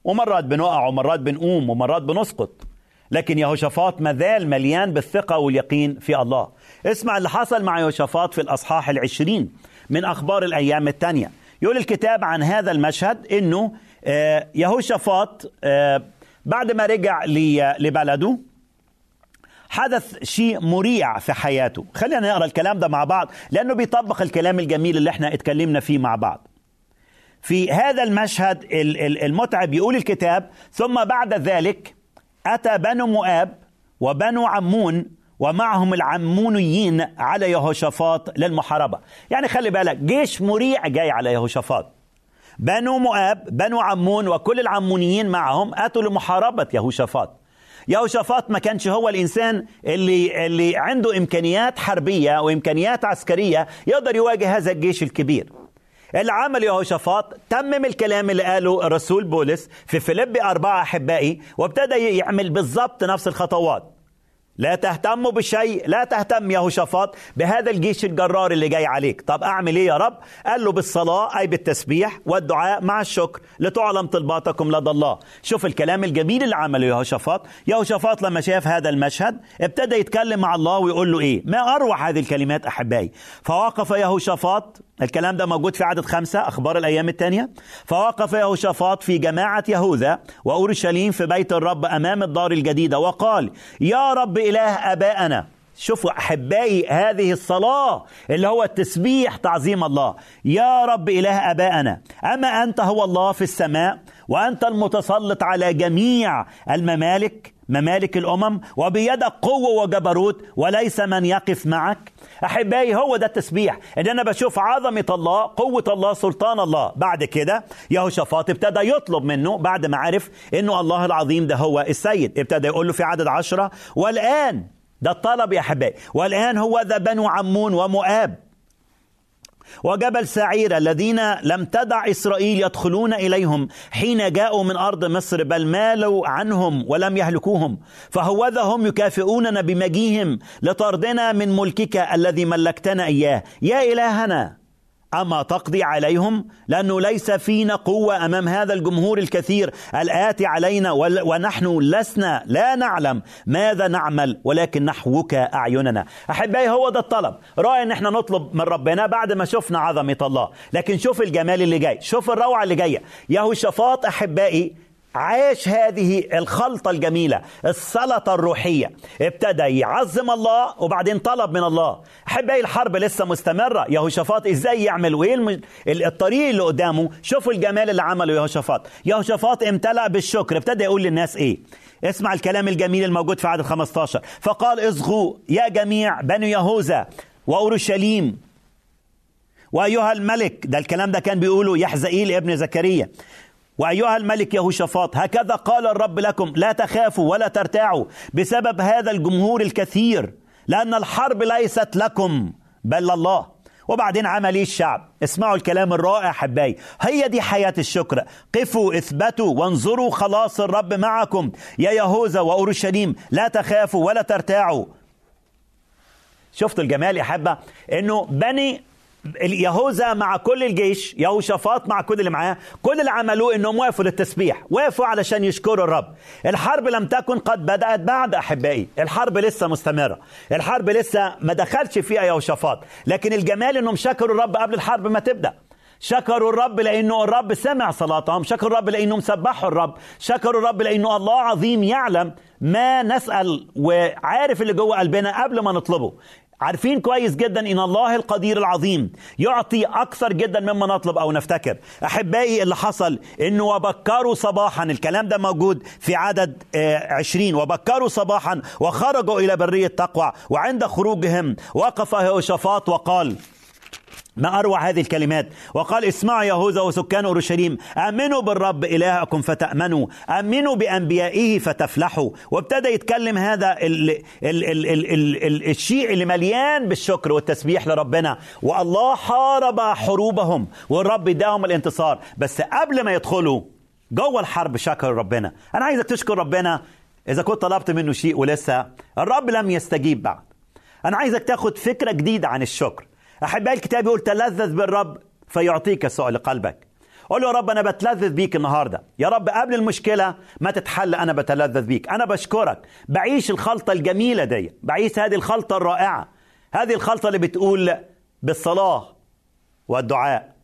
ومرات بنقع ومرات بنقوم ومرات بنسقط لكن يهوشافاط مازال مليان بالثقة واليقين في الله. اسمع اللي حصل مع يهوشافاط في الأصحاح العشرين من أخبار الأيام الثانية يقول الكتاب عن هذا المشهد أنه يهوشافاط بعد ما رجع لبلده حدث شيء مريع في حياته. خلينا نقرأ الكلام ده مع بعض لأنه بيطبق الكلام الجميل اللي إحنا اتكلمنا فيه مع بعض. في هذا المشهد المتعب يقول الكتاب ثم بعد ذلك أتى بنو مؤاب وبنو عمون ومعهم العمونيين على يهوشافاط للمحاربة. يعني خلي بالك جيش مريع جاي على يهوشافاط. بنو مؤاب بنو عمون وكل العمونيين معهم أتوا لمحاربة يهوشافاط. يهوشافاط ما كانش هو الإنسان اللي, اللي عنده إمكانيات حربية وإمكانيات عسكرية يقدر يواجه هذا الجيش الكبير. اللي عمل يهوشافاط تمم الكلام اللي قاله الرسول بولس في فيليب أربعة أحبائي وابتدى يعمل بالضبط نفس الخطوات. لا تهتموا بشيء لا تهتم يا هوشافاط بهذا الجيش الجرار اللي جاي عليك. طب أعمل إيه يا رب؟ قال له بالصلاة أي بالتسبيح والدعاء مع الشكر. لتعلم طلباتكم لدى الله. شوف الكلام الجميل اللي عمله يهوشافاط يهوشافاط لما شاف هذا المشهد ابتدى يتكلم مع الله ويقول له إيه؟ ما أروع هذه الكلمات أحبائي. فوقف يهوشافاط الكلام ده موجود في عدد خمسة أخبار الأيام الثانية. فوقف يهوشافاط في جماعة يهوذا وأورشليم في بيت الرب أمام الدار الجديدة وقال يا رب إله أبائنا شوفوا أحبائي هذه الصلاة اللي هو التسبيح تعظيم الله. يا رب إله أبائنا أما أنت هو الله في السماء وأنت المتسلط على جميع الممالك ممالك الأمم وبيدك قوة وجبروت وليس من يقف معك. أحبائي هو ده التسبيح. إن أنا بشوف عظمة الله قوة الله سلطان الله. بعد كده يهوشافاط ابتدى يطلب منه بعد ما عرف إنه الله العظيم ده هو السيد. ابتدى يقول له في عدد عشرة والآن ده الطلب يا أحبائي والآن هو ذا بنو عمون ومؤاب. وجبل سعير الذين لم تدع إسرائيل يدخلون إليهم حين جاءوا من أرض مصر بل مالوا عنهم ولم يهلكوهم. فهوذا هم يكافئوننا بمجيهم لطردنا من ملكك الذي ملكتنا إياه. يا إلهنا أما تقضي عليهم؟ لأنه ليس فينا قوة أمام هذا الجمهور الكثير. الآتي علينا ونحن لسنا لا نعلم ماذا نعمل ولكن نحوك أعيننا. أحبائي هو ده الطلب. رأي أن إحنا نطلب من ربنا بعد ما شفنا عظمة الله. لكن شوف الجمال اللي جاي. شوف الروعة اللي جاية. يهوشافاط أحبائي عاش هذه الخلطة الجميلة السلطة الروحية. ابتدى يعظم الله وبعدين طلب من الله. أحبائي الحرب لسه مستمرة. يهوشافاط إزاي يعمل؟ وإيه. الطريق اللي قدامه. شوفوا الجمال اللي عمله يهوشافاط. يهوشافاط امتلأ بالشكر. ابتدى يقول للناس إيه؟ اسمع الكلام الجميل الموجود في عدد 15 فقال اصغوا يا جميع بني يهوذا وأورشليم. وأيها الملك ده الكلام ده كان بيقوله يحزئيل ابن زكريا. وأيها الملك يهوشافاط هكذا قال الرب لكم لا تخافوا ولا ترتاعوا بسبب هذا الجمهور الكثير لأن الحرب ليست لكم بل الله وبعدين عمل إيه الشعب. اسمعوا الكلام الرائع حباي. هي دي حياة الشكر. قفوا اثبتوا وانظروا خلاص الرب معكم. يا يهوذا وأورشليم لا تخافوا ولا ترتاعوا. شفتوا الجمال يا حبة؟ إنه بني يهوذا مع كل الجيش يهوشافاط مع كل اللي معاه كل اللي عملوه إنهم وقفوا للتسبيح وقفوا علشان يشكروا الرب. الحرب لم تكن قد بدأت بعد أحبائي. الحرب لسه مستمرة. الحرب لسه ما دخلش فيها يهوشافاط. لكن الجمال إنهم شكروا الرب قبل الحرب ما تبدأ. شكروا الرب لأنه الرب سمع صلاتهم شكروا الرب لأنهم سبحوا الرب شكروا الرب لأنه الله عظيم يعلم ما نسأل وعارف اللي جوه قلبنا قبل ما نطلبه. عارفين كويس جدا إن الله القدير العظيم يعطي أكثر جدا مما نطلب أو نفتكر. أحبائي اللي حصل إنه وبكروا صباحا الكلام ده موجود في عدد عشرين. وبكروا صباحا وخرجوا إلى برية تقوى وعند خروجهم وقف يهوشافاط وقال ما أروع هذه الكلمات؟ وقال اسمعوا يهوذا وسكان أورشليم آمنوا بالرب إلهكم فتأمنوا آمنوا بأنبيائه فتفلحوا. وابتدى يتكلم هذا ال ال ال ال ال ال الشيء اللي مليان بالشكر والتسبيح لربنا. والله حارب حروبهم والرب اداهم الانتصار. بس قبل ما يدخلوا جوه الحرب شكر ربنا. أنا عايزك تشكر ربنا إذا كنت طلبت منه شيء ولسه الرب لم يستجيب بعد. أنا عايزك تاخد فكرة جديدة عن الشكر. احبائي الكتاب يقول تلذذ بالرب فيعطيك سؤال قلبك. قول له يا رب أنا بتلذذ بيك النهارده. يا رب قبل المشكلة ما تتحل أنا بتلذذ بيك. أنا بشكرك. بعيش الخلطة الجميلة دي. بعيش هذه الخلطة الرائعة. هذه الخلطة اللي بتقول بالصلاة والدعاء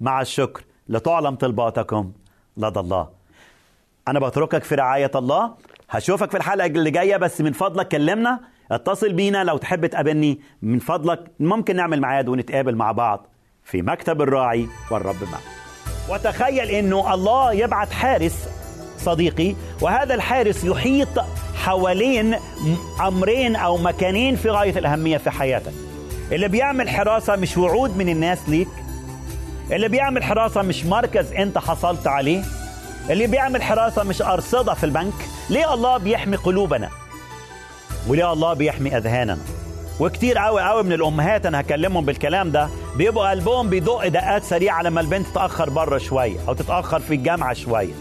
مع الشكر. لتعلم طلباتكم لدى الله. أنا بتركك في رعاية الله. هشوفك في الحلقة اللي جاية. بس من فضلك كلمنا. اتصل بينا لو تحب تقابلني. من فضلك ممكن نعمل ميعاد ونتقابل مع بعض في مكتب الراعي والرب معك. وتخيل إنه الله يبعت حارس صديقي وهذا الحارس يحيط حوالين أمرين أو مكانين في غاية الأهمية في حياتك. اللي بيعمل حراسة مش وعود من الناس ليك. اللي بيعمل حراسة مش مركز أنت حصلت عليه. اللي بيعمل حراسة مش أرصدة في البنك. ليه الله بيحمي قلوبنا؟ وليه الله بيحمي أذهاننا. وكتير قوي قوي من الأمهات أنا هكلمهم بالكلام ده بيبقوا قلبهم بيدق دقات سريعة لما البنت تتأخر بره شوية أو تتأخر في الجامعة شوية.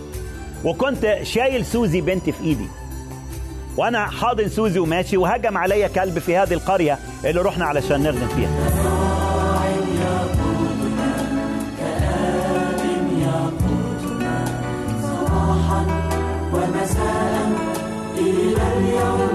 وكنت شايل سوزي بنتي في إيدي. وأنا حاضن سوزي وماشي وهجم عليا كلب في هذه القرية اللي رحنا علشان نخدم فيها. ومساء إلى اليوم.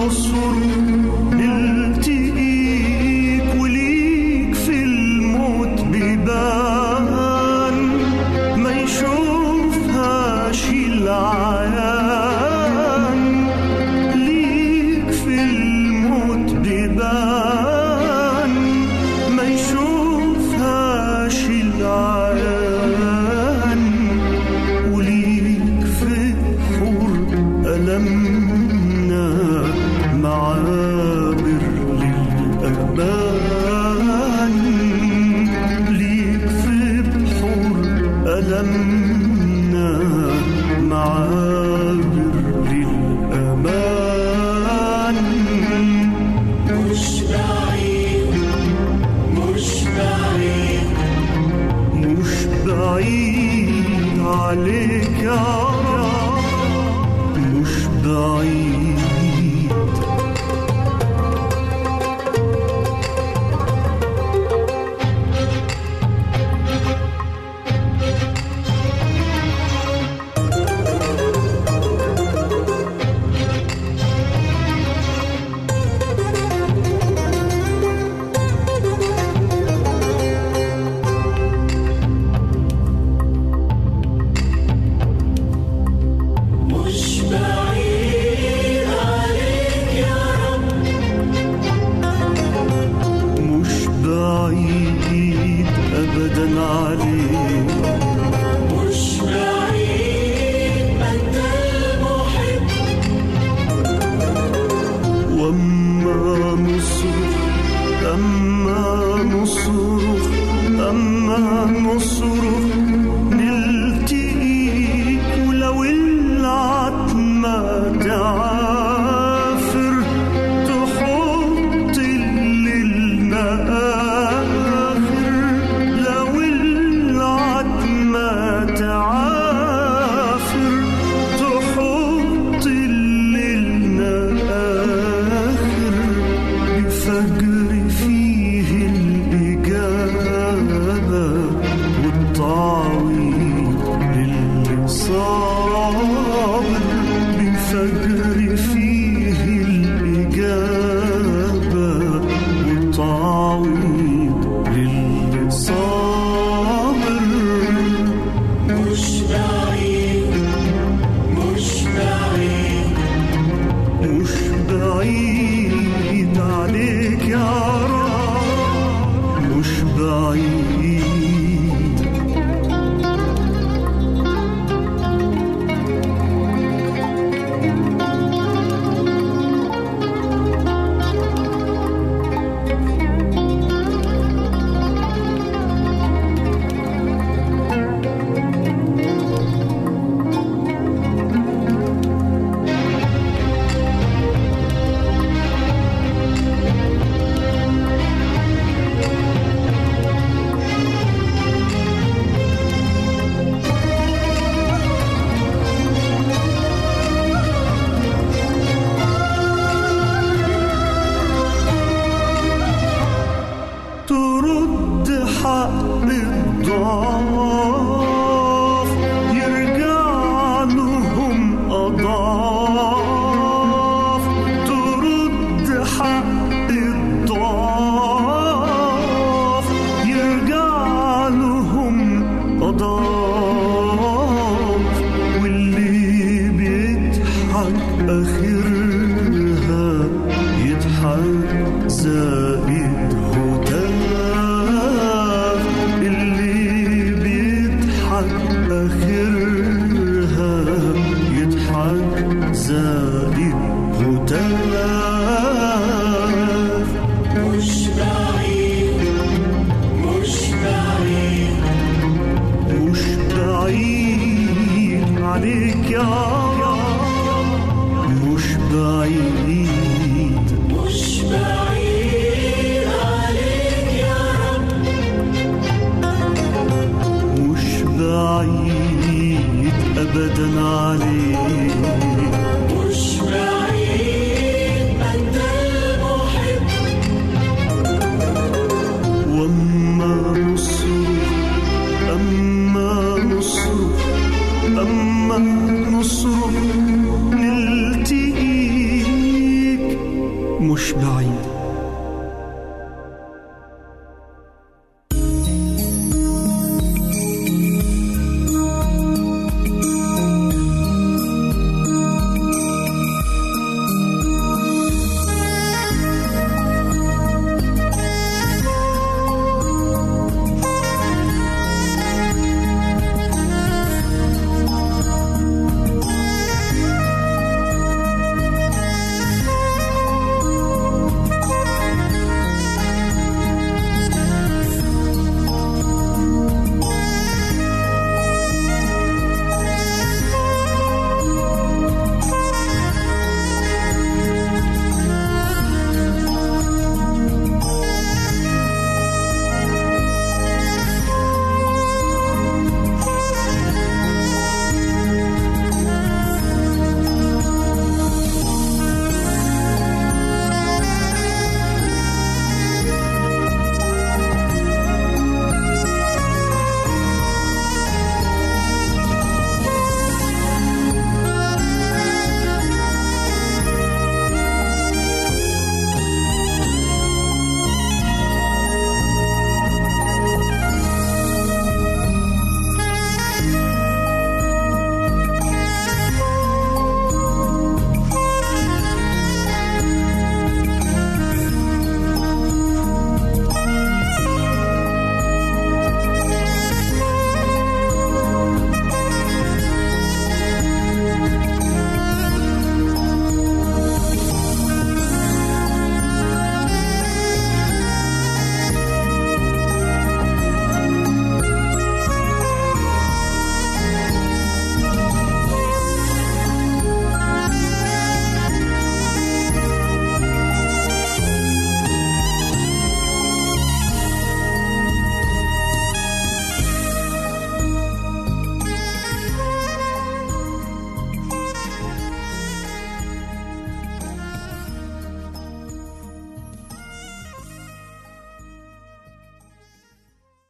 اما musurum, ben ben musurum.